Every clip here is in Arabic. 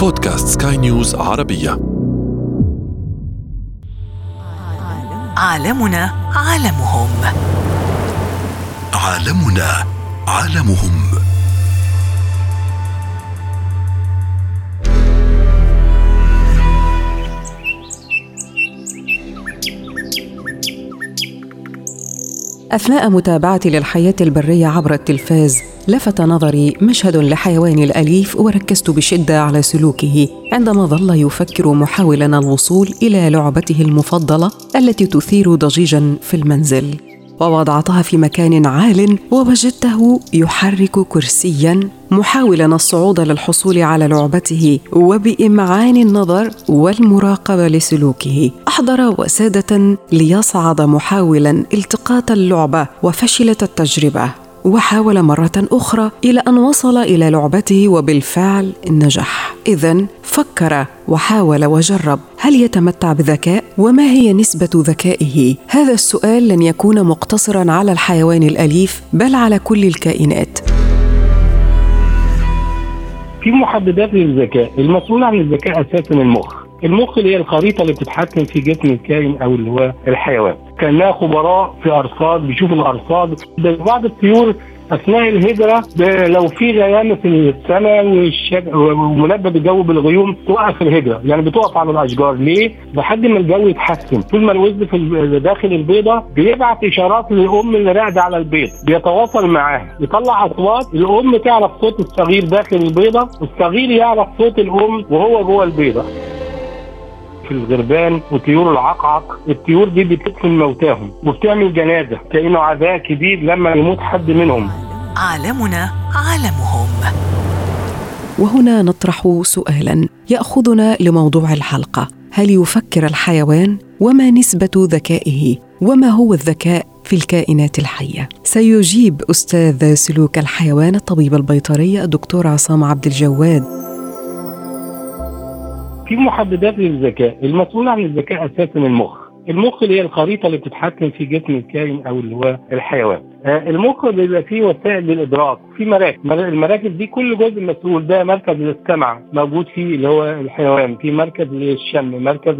بودكاست سكاي نيوز عربية. عالمنا عالمهم. عالمنا عالمهم. أثناء متابعتي للحياة البرية عبر التلفاز لفت نظري مشهد لحيوان الأليف وركزت بشدة على سلوكه عندما ظل يفكر محاولا الوصول إلى لعبته المفضلة التي تثير ضجيجا في المنزل. ووضعتها في مكان عال ووجدته يحرك كرسيا محاولا الصعود للحصول على لعبته وبإمعان النظر والمراقبة لسلوكه أحضر وسادة ليصعد محاولا التقاط اللعبه وفشلت التجربة وحاول مرة أخرى إلى أن وصل إلى لعبته وبالفعل نجح. إذا فكر وحاول وجرب، هل يتمتع بذكاء؟ وما هي نسبة ذكائه؟ هذا السؤال لن يكون مقتصرا على الحيوان الأليف بل على كل الكائنات. في محددات للذكاء، المسؤول عن الذكاء أساسا المخ. المخ اللي هي الخريطة اللي بتتحكم في جسم الكائن أو اللي هو الحيوان كأنها خبراء في أرصاد بيشوفوا الأرصاد بعض الطيور أثناء الهجرة لو في غيامة في السماء وملبد الجو بالغيوم توقف الهجرة. يعني بتقف على الأشجار. ليه؟ لحد ما الجو يتحسن. طول ما الوزن في داخل البيضة بيبعت إشارات للأم اللي راقدة على البيض. بيتواصل معاها. يطلع أصوات الأم تعرف صوت الصغير داخل البيضة والصغير يعرف صوت الأم وهو جوه البيضة. في الغربان وطيور العقعق الطيور دي بتدفن موتاهم وبتعمل جنازة كأنه عزاء كبير لما يموت حد منهم. عالمنا عالمهم. وهنا نطرح سؤالا يأخذنا لموضوع الحلقة. هل يفكر الحيوان وما نسبة ذكائه وما هو الذكاء في الكائنات الحية؟ سيجيب أستاذ سلوك الحيوان الطبيب البيطري الدكتور عصام عبد الجواد في محددات للذكاء. المسؤول عن الذكاء أساسا المخ. المخ اللي هي الخريطة اللي بتتحكم في جسم الكائن أو اللي هو الحيوان. المخ بيبقى فيه وسائل للإدراك في مراكز. المراكز دي كل جزء مسؤول ده مركز للسمع موجود فيه اللي هو الحيوان في مركز للشم مركز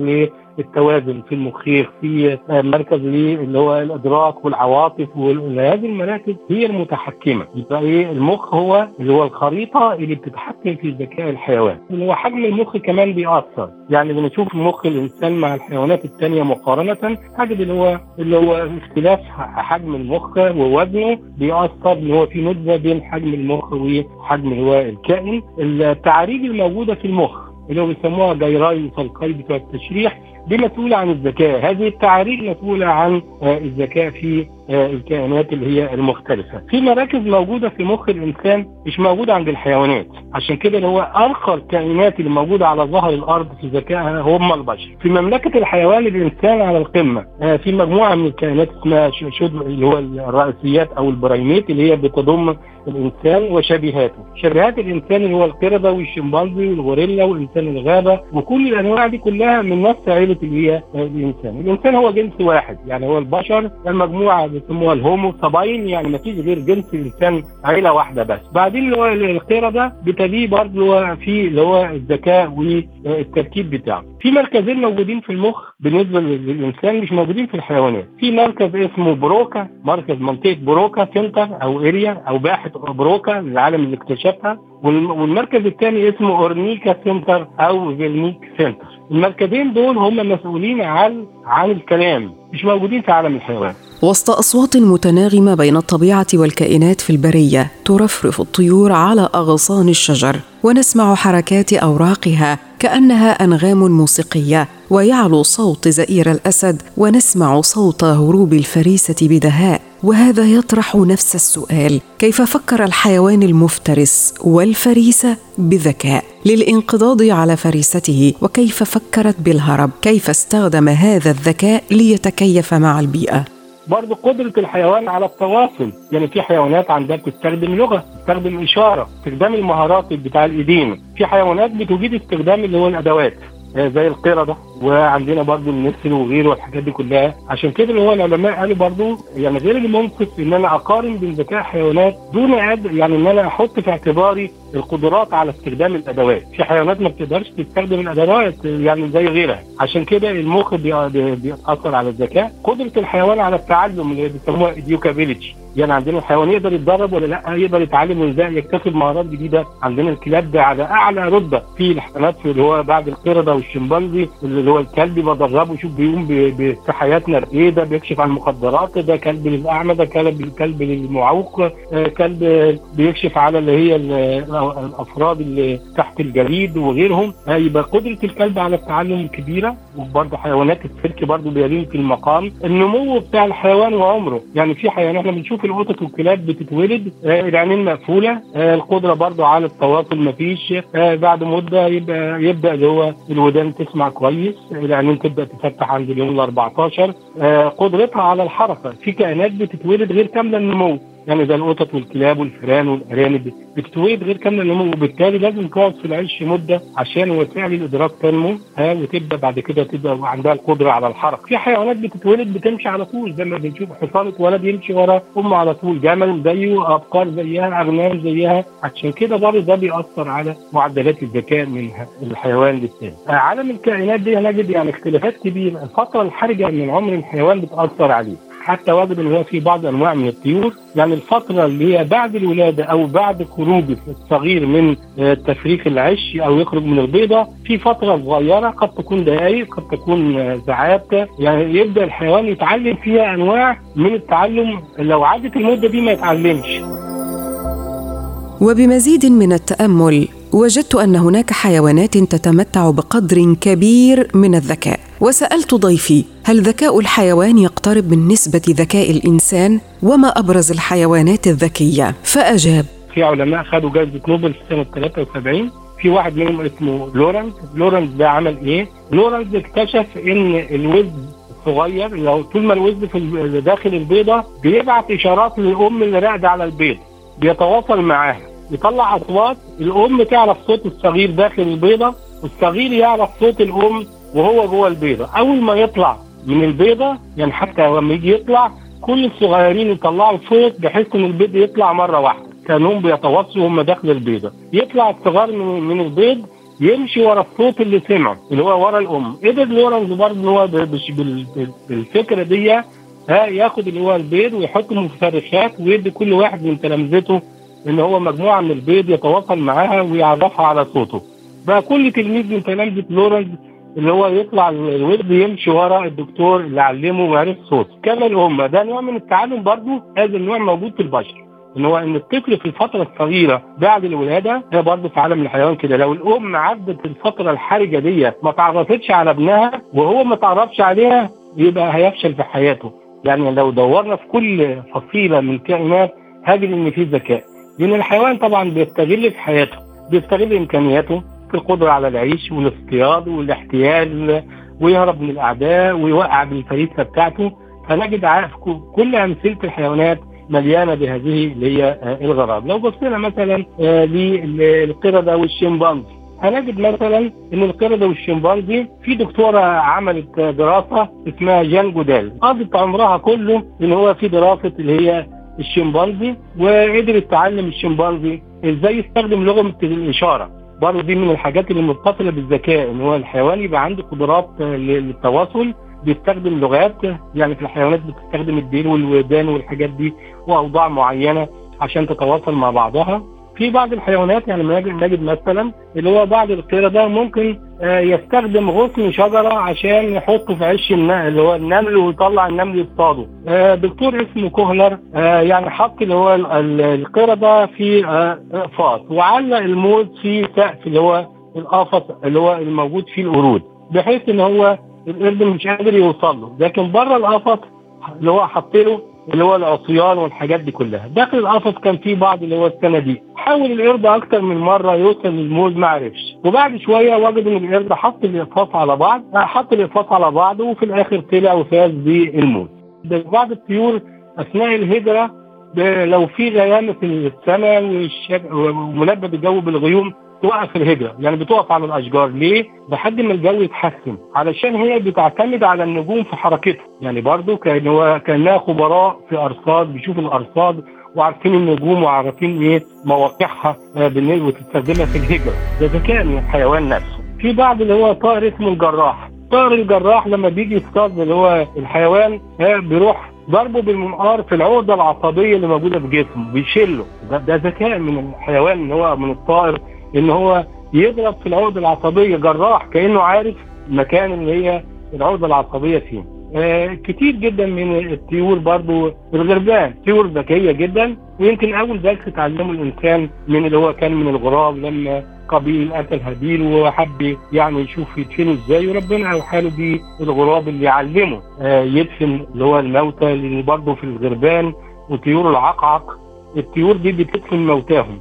التوازن في المخيخ في مركز اللي هو الإدراك والعواطف وهذه المراكز هي المتحكمة. يبقى إيه؟ المخ هو اللي هو الخريطة اللي بتتحكم في ذكاء الحيوان. هو حجم المخ كمان بيأثر. يعني بنشوف مخ الإنسان مع الحيوانات الثانية مقارنة حاجة اللي هو اللي هو اختلاف حجم المخ ووزنه بيأثر إن هو في نسبه بين حجم المخ وحجم اللي هو الكائن. التعاريج الموجودة في المخ اللي هو بيسموها جيراي وصلقاي بتوع التشريح دي مسؤولة عن الذكاء. هذه التعاريج مسؤولة عن الذكاء في الكائنات اللي هي المختلفة. في مراكز موجودة في مخ الإنسان مش موجودة عند الحيوانات. عشان كده اللي هو أرقى الكائنات اللي موجودة على ظهر الأرض في ذكائها هم البشر. في مملكة الحيوان الإنسان على القمة في مجموعة من الكائنات اسمها شد اللي هو الرئيسيات أو ال primate اللي هي بتضم الإنسان وشبيهاته. شبيهات الإنسان اللي هو القردة والشمبانزي والغوريلا والإنسان الغابة وكل الأنواع دي كلها من نفس عيله اللي هي الإنسان. الإنسان هو جنس واحد يعني هو البشر المجموعة بيسموها ال Homo sapiens يعني ما فيش غير جنس الانسان عيلة واحدة بس. بعدين اللي هو القرده بتليه برضه في اللي هو الذكاء والتركيب بتاعه. في مركزين موجودين في المخ بالنسبة للإنسان مش موجودين في الحيوانات. في مركز اسمه بروكا مركز منطقة بروكا center أو area أو باحث بروكا العالم اللي اكتشفها. والمركز الثاني اسمه فيرنيكا center أو فيرنيك center. المركزين دول هم مسؤولين عن عن الكلام مش موجودين في عالم الحيوان. وسط أصوات متناغمة بين الطبيعة والكائنات في البرية ترفرف الطيور على أغصان الشجر ونسمع حركات أوراقها كأنها أنغام موسيقية ويعلو صوت زئير الأسد ونسمع صوت هروب الفريسة بدهاء. وهذا يطرح نفس السؤال كيف فكر الحيوان المفترس والفريسة بذكاء؟ للانقضاض على فريسته وكيف فكرت بالهرب؟ كيف استخدم هذا الذكاء ليتكيف مع البيئة؟ برضه قدرة الحيوان على التواصل. يعني في حيوانات عندها بتستخدم لغة بتستخدم إشارة استخدام المهارات بتاع الإيدين. في حيوانات بتجيد استخدام اللي هو الأدوات. آه، زي القردة وعندنا برضو النسر وغيره والحاجات دي كلها. عشان كده اللي هو العلماء قالوا برضو يعني غير المنصف إن أنا أقارن بين ذكاء حيوانات دون يعني إن أنا أحط في اعتباري القدرات على استخدام الأدوات. في حيوانات ما بتقدرش تستخدم الأدوات يعني زي غيرها. عشان كده المخ بي- بي- بيأثر على الذكاء. قدرة الحيوان على التعلم اللي بيسموها educability. يعني عندنا الحيوان يقدر يتدرب ولا لا؟ يقدر يتعلم إزاي يكتسب مهارات جديدة؟ عندنا الكلاب ده على أعلى رتبة. في الحيوانات في اللي هو بعد القردة والشمبانزي اللي هو الكلب بدربه شوف بيقوم ب- بتحياتنا إيه ده؟ بيكشف عن المخدرات ده كلب للأعمى ده كلب كلب للمعوق آه، كلب بيكشف على اللي هي ال- الأفراد اللي تحت الجليد وغيرهم. آه، يبقى قدرة الكلب على التعلم كبيرة. وبرضه حيوانات السلك برضه بيلين في المقام. النمو بتاع الحيوان وعمره. يعني في حيوان إحنا بنشوف القطط والكلاب بتتولد آه، العينين مقفولة آه، القدرة برضه على التواصل مفيش آه، بعد مدة يبقى يبدأ اللي هو الودان تسمع كويس العينين تبدأ تفتح عند اليوم ال 14 آه، قدرتها على الحركة في كائنات بتتولد غير كاملة النمو. يعني زي القطط والكلاب والفئران والأرانب. بتتولد غير كامله النمو وبالتالي لازم تقعد في العيش مدة عشان وسائل الإدراك تنمو وتبدأ بعد كده تبقى عندها القدرة على الحركة. في حيوانات بتتولد بتمشي على طول زي ما بنشوف. حصان اتولد يمشي ورا أمه على طول. جمل زيه أبقار زيها أغنام زيها. عشان كده برضه ده بيأثر على معدلات الذكاء من الحيوان للتاني آه، عالم الكائنات دي هنجد يعني اختلافات كبيرة. الفترة الحرجة من عمر الحيوان بتأثر عليه. حتى وجد ان هو في بعض أنواع من الطيور. يعني الفترة اللي هي بعد الولادة أو بعد خروج الصغير من آه، تفريخ العش أو يخرج من البيضة في فترة صغيرة قد تكون دقائق قد تكون آه، ساعات. يعني يبدأ الحيوان يتعلم فيها أنواع من التعلم. لو عدت المدة دي ما يتعلمش. وبمزيد من التأمل وجدت أن هناك حيوانات تتمتع بقدر كبير من الذكاء. وسألت ضيفي هل ذكاء الحيوان يقترب من نسبة ذكاء الإنسان؟ وما أبرز الحيوانات الذكية؟ فأجاب في علماء خدوا جائزة نوبل في سنة 73 في واحد منهم اسمه لورنز. لورنز ده عمل إيه؟ لورنز اكتشف إن الوزن الصغير لو طول ما الوزن في داخل البيضة بيبعت إشارات للام اللي راقده على البيض بيتواصل معاها. يطلع أصوات الأم تعرف صوت الصغير داخل البيضة والصغير يعرف صوت الأم وهو جوه البيضة. أول ما يطلع من البيضة يعني حتى لما يجي يطلع كل الصغيرين يطلعوا صوت بحيث إن البيض يطلع مرة واحدة. كأنهم بيتواصلوا هم داخل البيضة. يطلع الصغار من, من البيض يمشي ورا الصوت اللي سمعه اللي هو ورا الأم. قدر لورنس برضه إن هو بالفكرة دي ها ياخد اللي هو البيض ويحط مفرخات ويدي كل واحد من تلامذته إن هو مجموعة من البيض يتواصل معاها ويعرفها على صوته. بقى كل تلميذ من تلامذه لورنس اللي هو يطلع الولد يمشي ورا الدكتور اللي علمه وعرف صوته. كما الأم. ده نوع من التعلم برضه هذا النوع موجود في البشر. إن هو إن الطفل في الفترة الصغيرة بعد الولادة ده برضه في عالم الحيوان كده. لو الأم عدت الفترة الحرجة دي ما تعرفتش على ابنها وهو ما تعرفش عليها يبقى هيفشل في حياته. يعني لو دورنا في كل فصيلة من الكائنات هجد إن في ذكاء. لأن الحيوان طبعا بيستغل في حياته بيستغل إمكانياته في القدرة على العيش والاصطياد والاحتيال ويهرب من الأعداء ويوقع بالفريسة بتاعته. فنجد ع- كل أمثلة الحيوانات مليانة بهذه اللي هي آه، الغرض لو بصينا مثلا آه، للقردة والشمبانزي هنجد مثلا إن القردة والشمبانزي في دكتورة عملت دراسة اسمها جان جودال قضت عمرها كله إن هو في دراسة اللي هي الشمبانزي وقدرت تعلم الشمبانزي إزاي يستخدم لغة الإشارة. برضه دي من الحاجات اللي متصلة بالذكاء إن هو الحيوان يبقى عنده قدرات للتواصل بيستخدم لغات يعني في الحيوانات بتستخدم الديل والودان والحاجات دي وأوضاع معينة عشان تتواصل مع بعضها. في بعض الحيوانات يعني نجد مثلا اللي هو بعض القردة ممكن آه، يستخدم غصن شجرة عشان يحطه في عش النمل اللي هو النمل ويطلع النمل يصطاده. آه، دكتور اسمه كوهلر آه، يعني حط اللي هو ال- ال- القردة في اقفاص وعلق الموز في سقف اللي هو القفص اللي هو الموجود فيه القرود بحيث إن هو القرد مش قادر يوصل له. لكن بره القفص اللي هو حط له اللي هو العصيان والحاجات دي كلها. داخل القفص كان في بعض اللي هو الصناديق حاول القرد أكتر من مرة يوصل للموز ما عرفش. وبعد شوية وجد إن القرد حط الاقفاص على بعض حط الاقفاص على بعض وفي الآخر طلع وفاز بالموز بعض الطيور أثناء الهجرة لو في غيامة في السماء وملبد الجو بالغيوم توقف الهجرة يعني بتقف على الأشجار. ليه؟ لحد ما الجو يتحسن علشان هي بتعتمد على النجوم في حركتها. يعني برضو كان هو كأنها خبراء في أرصاد بيشوفوا الأرصاد وعارفين النجوم وعارفين إيه مواقعها آه، وتستخدمها في الهجرة. ده ذكاء من الحيوان نفسه. في بعض اللي هو طائر اسمه الجراح. طائر الجراح لما بيجي يصطاد اللي هو الحيوان آه، بيروح ضربه بالمنقار في العقدة العصبية اللي موجودة في جسمه بيشله ده, ده ذكاء من الحيوان إن هو من الطائر إن هو يضرب في العقده العصبية جراح كأنه عارف المكان اللي هي العقده العصبية فين آه كتير جدا من الطيور برضو الغربان طيور ذكية جدا ويمكن أول درس اتعلمه الإنسان من اللي هو كان من الغراب لما قابيل قتل هابيل وحب يعني يشوف يدفنه إزاي وربنا أوحى له بالغراب اللي يعلمه. آه يدفن اللي هو الموتى اللي برضه في الغربان وطيور العقعق. الطيور دي بتدفن موتاهم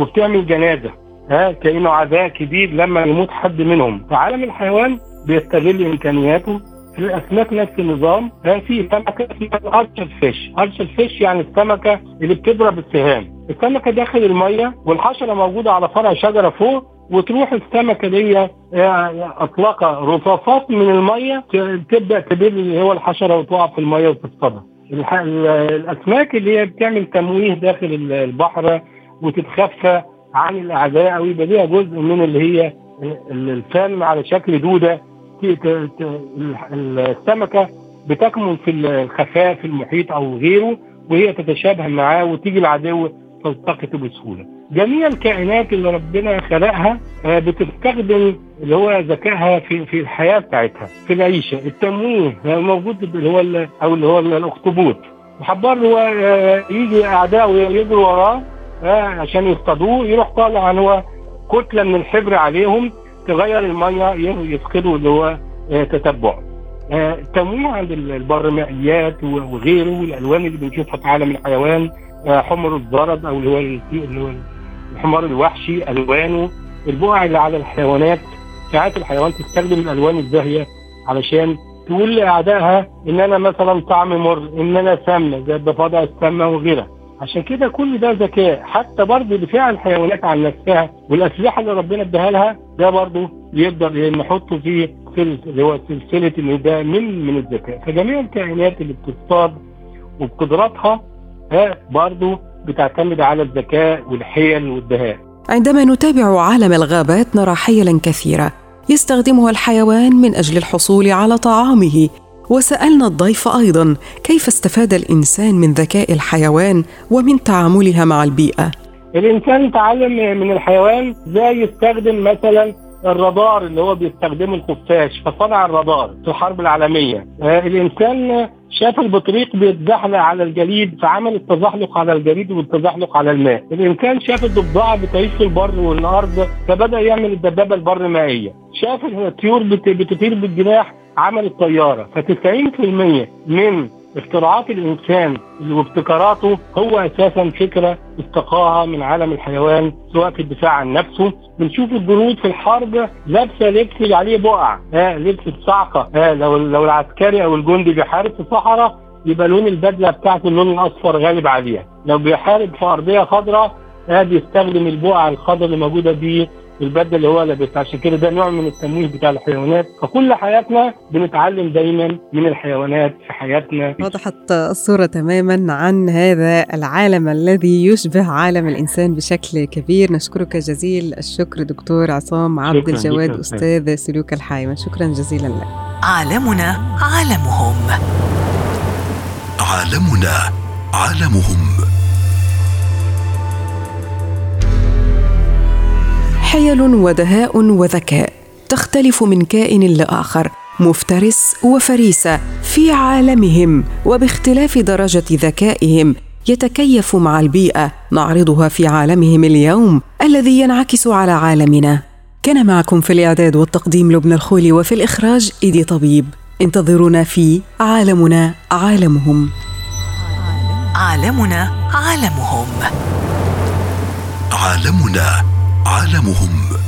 وبتعمل جنازة. ها كأنه عزاء كبير لما يموت حد منهم. فعالم الحيوان بيستغل إمكانياته. في الأسماك نفس النظام. في سمكة اسمها ارشل فيش. ارشل فيش يعني السمكة اللي بتضرب السهام. السمكة داخل المية والحشرة موجودة على فرع شجرة فوق وتروح السمكة دي اطلقه رصاصات من المية تبدأ تبل اللي هو الحشرة وتقع في المية وتصطادها. الأسماك اللي هي بتعمل تمويه داخل البحر وتتخفى عن الاعداء أو يبقى ليها جزء من اللي هي الفم على شكل دودة السمكة بتكمن في الخفاء في المحيط أو غيره وهي تتشابه معاه وتيجي العدو تلتقط بسهولة. جميع الكائنات اللي ربنا خلقها آه، بتستخدم اللي هو ذكائها في في الحياة بتاعتها في العيشة، التمويه موجود اللي هو أو اللي هو الأخطبوط. وحبار هو آه، يجي اعدائه يجروا وراه آه، عشان يصطادوه يروح طالع هو كتلة من الحبر عليهم تغير المية يفقدوا اللي هو تتبع. التمويه عند البرمائيات وغيره والألوان اللي بنشوفها في عالم الحيوان حمر الزرد أو اللي هو اللي هو الحمار الوحشي ألوانه البقع اللي على الحيوانات ساعات الحيوان تستخدم الألوان الزاهية علشان تقول لاعدائها إن أنا مثلا طعم مر إن أنا سامه زي الضفادع السامه وغيرها عشان كده كل ده ذكاء. حتى برضه دفاع الحيوانات عن نفسها والأسلحة اللي ربنا اداها لها ده برضه يقدر نحطه في اللي هو سلسلة ان ده من من الذكاء. فجميع الكائنات اللي بتصطاد وبقدراتها برضه بتعتمد على الذكاء والحيل والدهاء. عندما نتابع عالم الغابات نرى حيلا كثيره يستخدمها الحيوان من أجل الحصول على طعامه. وسألنا الضيف أيضا كيف استفاد الإنسان من ذكاء الحيوان ومن تعاملها مع البيئة. الإنسان تعلم من الحيوان إزاي يستخدم مثلا الرادار اللي هو بيستخدمه الخفاش فصنع الرادار في الحرب العالمية. آه الإنسان شاف البطريق بيتزحلق على الجليد فعمل التزحلق على الجليد والتزحلق على الماء. الإنسان شاف الضفدعة بتعيش في البر والأرض فبدأ يعمل الدبابة البر مائية. شاف الطيور بتطير بالجناح عمل الطيارة ف90% من اختراعات الإنسان وابتكاراته هو أساسا فكرة استقاها من عالم الحيوان سواء في الدفاع عن نفسه. بنشوف الجنود في الحرب لابسة لبس عليه بقع آه لبس الصعقة آه لو لو العسكري أو الجندي بيحارب في صحراء يبقى لون البدلة بتاعته اللون الأصفر غالب عليها. لو بيحارب في أرضية خضراء آه بيستخدم البقع الخضراء اللي موجودة دي البدل اللي هو لابسها عشان كده ده نوع من التمويه بتاع الحيوانات. فكل حياتنا بنتعلم دايما من الحيوانات في حياتنا. وضحت الصورة تماما عن هذا العالم الذي يشبه عالم الإنسان بشكل كبير. نشكرك جزيل الشكر دكتور عصام عبد الجواد أستاذ. سلوك الحيوان شكرا جزيلا لك. عالمنا عالمهم. عالمنا عالمهم. حيل ودهاء وذكاء تختلف من كائن لآخر مفترس وفريسة في عالمهم وباختلاف درجة ذكائهم يتكيف مع البيئة نعرضها في عالمهم اليوم الذي ينعكس على عالمنا. كان معكم في الإعداد والتقديم لبنى الخولي وفي الإخراج إيدي طبيب. انتظرونا في عالمنا عالمهم. عالمنا عالمهم. عالمنا عالمهم